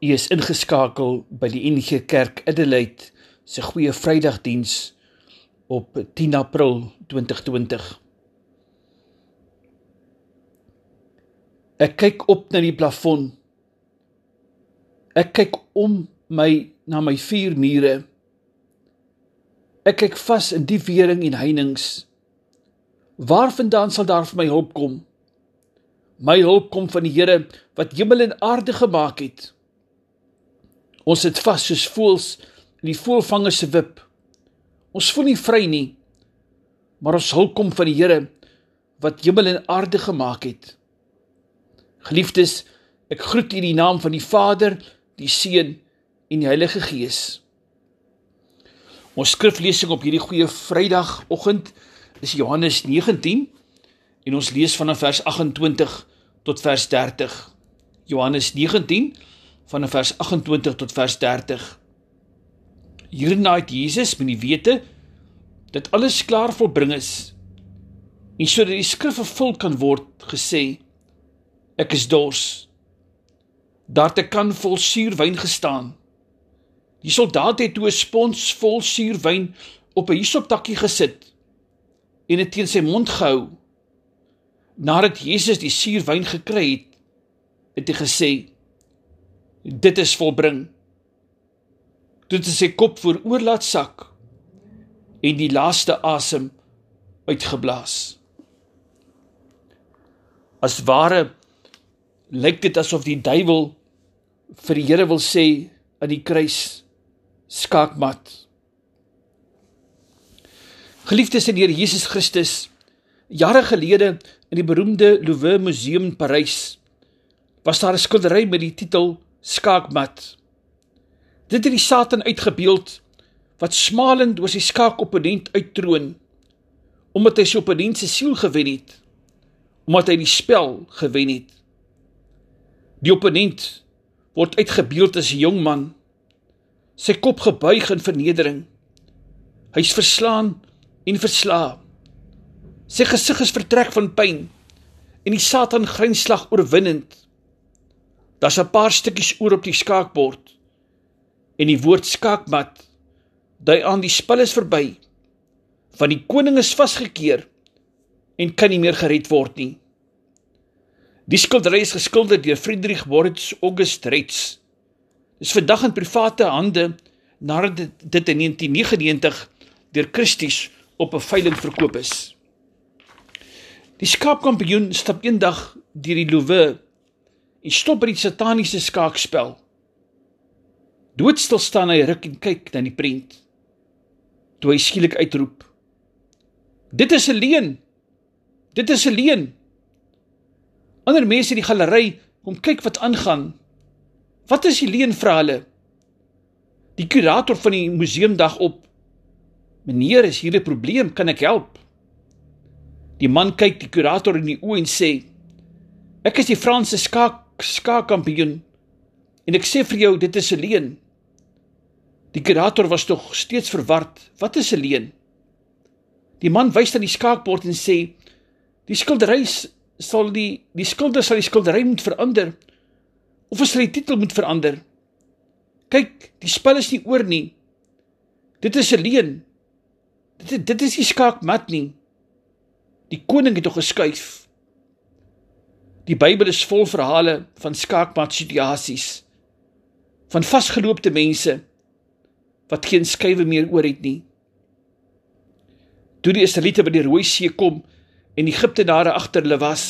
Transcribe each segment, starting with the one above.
U is ingeskakel by die Enige Kerk Adelaide se goeie Vrydagdiens op 10 April 2020. Ek kyk op na die plafon. Ek kyk om my na my vier mure. Ek kyk vas in die wering en heininge. Waarvandaan sal daar vir my hulp kom? My hulp kom van die Here wat hemel en aarde gemaak het. Ons sit vas soos voëls in die voëlvanger se wip. Ons voel nie vry nie. Maar ons hulp kom van die Here wat hemel en aarde gemaak het. Geliefdes, ek groet u in die naam van die Vader, die Seun en die Heilige Gees. Ons skriflesing op hierdie goeie Vrydagoggend is Johannes 19 en ons lees vanaf vers 28 tot vers 30. Johannes 19 van vers 28 tot vers 30. Hierna het Jesus met die wete dat alles klaar volbring is en sodat die skrif vervul kan word gesê ek is dors. Daar te kan vol suurwyn gestaan. Die soldaat het toe 'n spons vol suurwyn op 'n hisoptakkie gesit en dit teen sy mond gehou. Nadat Jesus die suurwyn gekry het, het hy gesê: dit is volbring. Toe het sy kop vooroor laat sak en die laaste asem uitgeblaas. As ware lyk dit asof die duiwel vir die Here wil sê aan die kruis skaakmat. Geliefdes in die Here Jesus Christus, jare gelede in die beroemde Louvre Museum in Parys was daar 'n skildery met die titel skaakmat. Dit het die Satan uitgebeeld wat smalend oor sy skaakopponent uittroon omdat hy sy opponent se siel gewen het, omdat hy die spel gewen het. Die opponent word uitgebeeld as 'n jong man, sy kop gebuig in vernedering. Hy's verslaan en versla. Sy gesig is vertrek van pyn en die Satan grynslag oorwinnend. Daar's 'n paar stukkies oor op die skaakbord. En die woord skaakmat dui aan die spel is verby. Van die koning is vasgekeer en kan nie meer gered word nie. Die skildery is geskilder deur Friedrich Moritz August Retz. Dis vandag in private hande nadat dit in 1999 deur Christies op 'n veiling verkoop is. Die skaapkampioen stap eendag deur die Louvre en stop by die sataniese skaakspel. Doodstil staan hy ruk en kyk na die prent. Toe hy skielik uitroep: "Dit is 'n leuen. Dit is 'n leuen." Ander mense in die galery kom kyk wat aangaan. Wat is die leuen vra hulle? Die kurator van die museum dag op: "Meneer, is hier 'n probleem, kan ek help?" Die man kyk die kurator in die oë en sê: "Ek is die Franse skaak skaakkampioen en ek sê vir jou dit is 'n leuen. Die kurator was tog steeds verward. Wat is 'n leuen? Die man wys aan die skaakbord en sê die skildery sal die die skilder sal die skildery moet verander of sal die titel moet verander. Kyk, die spel is nie oor nie. Dit is 'n leuen. Dit dit is nie skaakmat nie. Die koning het tog geskuif. Die Bybel is vol verhale van skaakmat situasies van vasgeloopte mense wat geen skuwe meer oor het nie. Toe die Israeliete by die Rooi See kom en Egiptenare agter hulle was,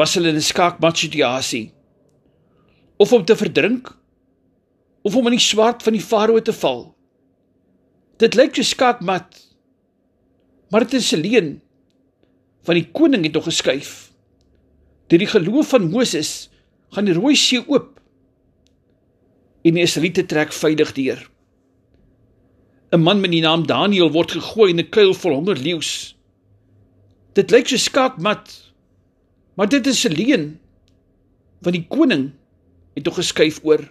was hulle in 'n skaakmat situasie. Of om te verdrink of om in die swart van die Farao te val. Dit lyk so skaakmat. Maar dit is 'n leuen van die koning het nog geskuif. Deur die geloof van Moses gaan die Rooi See oop en die Israeliete trek veilig deur. 'n Man met die naam Daniël word gegooi in 'n kuil vol honger leeu's. Dit lyk so skaakmat, maar dit is 'n leuen van die koning het tog geskuif oor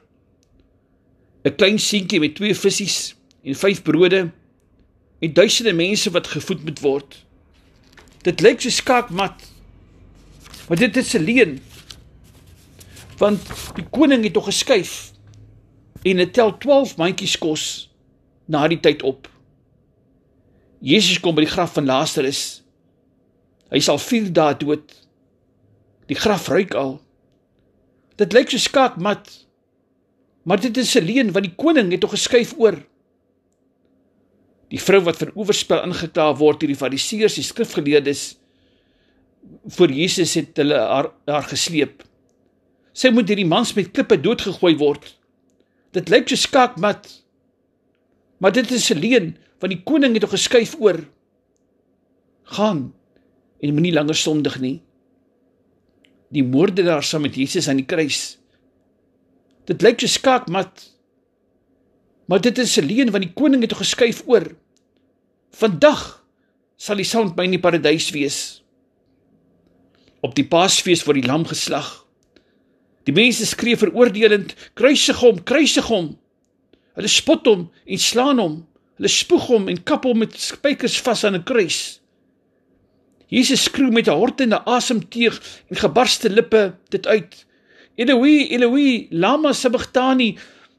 'n klein seentjie met twee visse en vyf brode en duisende mense wat gevoed moet word. Dit lyk so skaakmat, Maar dit is 'n leuen. Want die koning het tog geskuif en het tel 12 mandjies kos na die tyd op. Jesus kom by die graf van Lazarus. Hy sal 4 dae dood. Die graf ruik al. Dit lyk so skaakmat. Maar dit is 'n leuen want die koning het tog geskuif oor. Die vrou wat vir oorspel ingekla word deur die fariseërs en skrifgeleerdes voor Jesus het hulle haar, haar gesleep. Sy moet deur die mans met klippe doodgegooi word. Dit lyk so skaakmat. Maar dit is 'n leuen want die koning het tog geskuif oor. Gaan en moenie langer sondig nie. Die moordenaar saam met Jesus aan die kruis. Dit lyk so skaakmat. Maar dit is 'n leuen want die koning het tog geskuif oor. Vandag sal die sound by in die paradys wees. Op die Paasfees word die lam geslag. Die mense skree veroordelend: "Kruisig hom, kruisig hom!" Hulle spot hom en slaan hom. Hulle spoeg hom en kap hom met spykers vas aan 'n kruis. Jesus skreeu met 'n hortende asemteug en gebarste lippe dit uit: "Eloi, Eloi, lama sabachthani?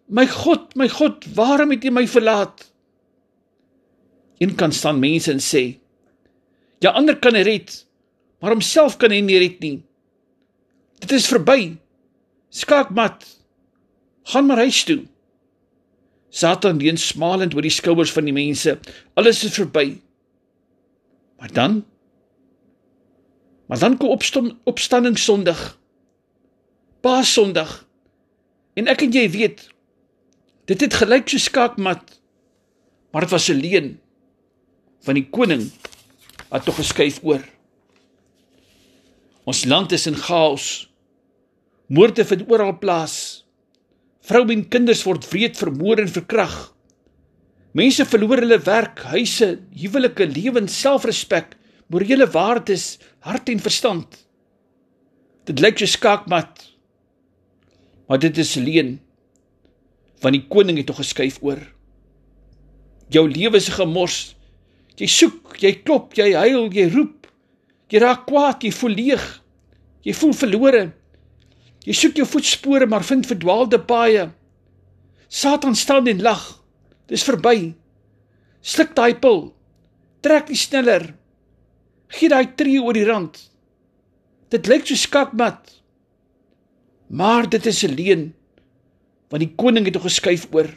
My God, my God, waarom het U my verlaat?" Een kan staan mense en sê: "Ja, ander kan red, maar homself kan hy nie red nie. Dit is verby. Skaakmat. Gaan maar huis toe." Satan leun smalend oor die skouers van die mense. Alles is verby. Maar dan Maar dan kom opstom opstanding Sondag. Paas Sondag. En ek en jy weet dit het gelyk so skaakmat. Maar dit was 'n leuen van die koning wat tog geskuif oor. Ons land is in chaos. Moorde vind oral plaas. Vroue en kinders word wreed vermoor en verkrag. Mense verloor hulle werk, huise, huwelike, lewens, selfrespek, morele waardes, hart en verstand. Dit lyk so skaakmat. Maar dit is leuen. Want die koning het tog geskuif oor. Jou lewe is gemors. Jy soek, jy klop, jy huil, jy roep. Jy raak kwaad, jy voel leeg. Jy voel verlore. Jy soek jou voetspore maar vind verdwaalde paaie. Satan staan en lag. Dis verby. Sluk daai pil. Trek die sneller. Gee daai tree oor die rand. Dit lyk so skakmat. Maar dit is 'n leuen want die koning het hom geskuif oor.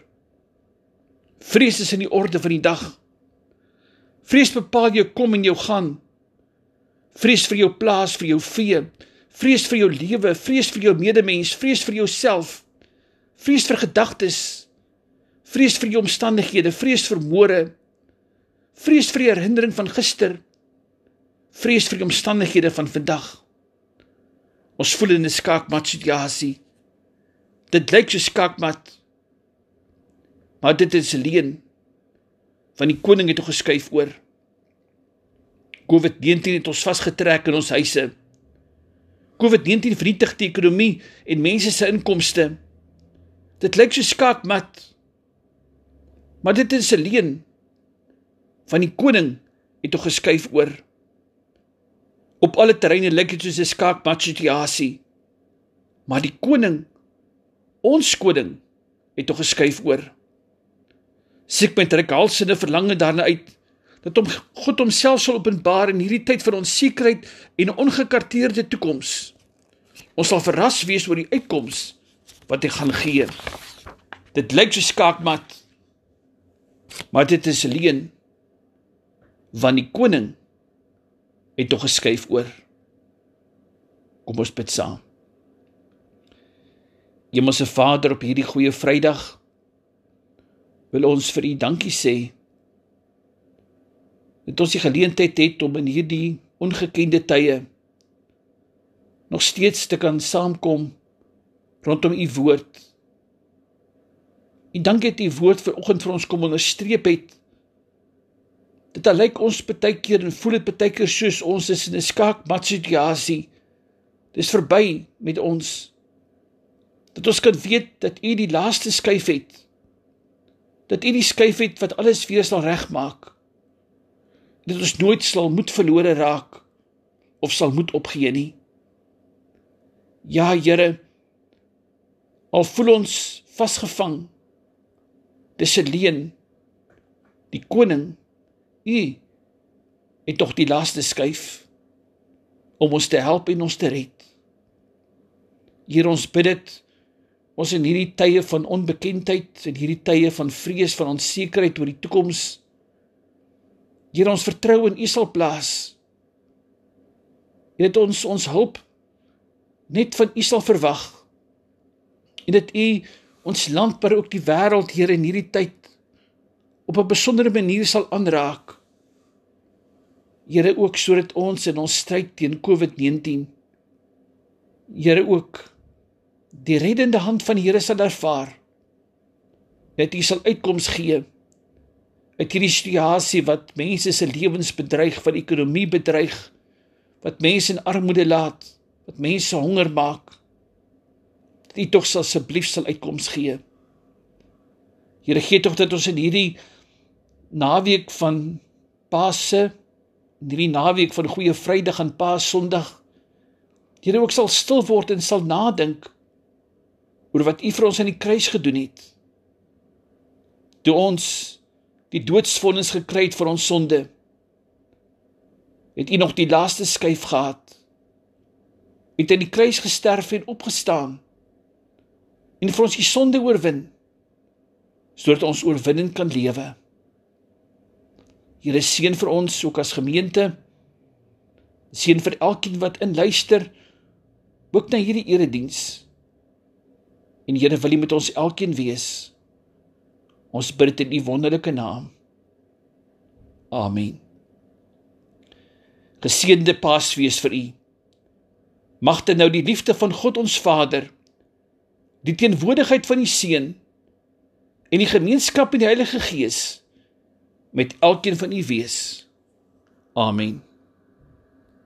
Vrees is in die orde van die dag. Vrees bepaal jou kom en jou gaan. Vrees vir jou plaas, vir jou vee, vrees vir jou lewe, vrees vir jou medemens, vrees vir jouself. Vrees vir gedagtes. Vrees vir jou omstandighede, vrees vir môre. Vrees vir die herinnering van gister. Vrees vir die omstandighede van vandag. Ons voel in 'n skaakmat situasie. Dit lyk so skaakmat. Maar dit is leuen van die koning het hom geskuif oor. COVID-19 het ons vasgetrek in ons huise. COVID-19 vernietig die ekonomie en mense se inkomste. Dit lyk so skaakmat. Maar dit is 'n leuen van die koning het hom geskuif oor. Op alle terreine lyk dit soos 'n skaakmat situasie. Maar die koning, ons koning, het hom geskuif oor siek met rekhalsende verlange daarna uit dat hom God homself sal openbaar in hierdie tyd van onsekerheid en ongekarteerde toekoms. Ons sal verras wees oor die uitkoms wat hy gaan gee. Dit lyk so skaakmat. Maar dit is alleen van die koning het tog geskuif oor. Kom ons bid saam. Hemelse Vader op hierdie goeie Vrydag wil ons vir u dankie sê dat ons die geleentheid het om in hierdie ongekende tye nog steeds te kan saamkom rondom u woord. En dankie dat u woord vir oggend vir ons kom onderstreep het. Dit lyk ons baie keer en voel dit baie keer soos ons is in 'n skaakmat situasie. Dis verby met ons. Dat ons kan weet dat u die laaste skuif het dat U die skuif het wat alles weer sal regmaak. Dat ons nooit sal moed verlore raak of sal moed opgee nie. Ja, Here, Al voel ons vasgevang. Dis alleen die koning. U het tog die laaste skuif om ons te help en ons te red. Hier ons bid dit ons in hierdie tye van onbekendheid en hierdie tye van vrees van onsekerheid oor die toekoms. Hier ons vertrou in U sal plaas. Jy het ons ons hulp net van U sal verwag. En dit U ons land maar ook die wêreld hier in hierdie tyd op 'n besondere manier sal aanraak. Here ook sodat ons in ons stryd teen COVID-19 Here ook die reddende hand van die Here sal ervaar. Dat U sal uitkoms gee hierdie situasie wat mense se lewens bedreig, wat ekonomie bedreig, wat mense in armoede laat, wat mense honger maak. Dat U tog asseblief sal uitkoms gee. Here gee tog dat ons in hierdie naweek van Paase, hierdie naweek van Goeie Vrydag en Paasondag, Here ook sal stil word en sal nadink oor wat U vir ons aan die kruis gedoen het. Toe ons die doodsvonnis gekry het vir ons sonde, het U nog die laaste skuif gehad. Het aan die kruis gesterf en opgestaan en vir ons die sonde oorwin sodat ons oorwinning kan lewe. Here seën vir ons ook as gemeente. Seën vir elkeen wat in luister ook na hierdie erediens. En Here wil U met ons elkeen wees. Ons bid dit in U wonderlike naam. Amen. Geseënde Paasfees vir u. Mag dit nou die liefde van God ons Vader, die teenwoordigheid van die Seun en die gemeenskap met die Heilige Gees met elkeen van u wees. Amen.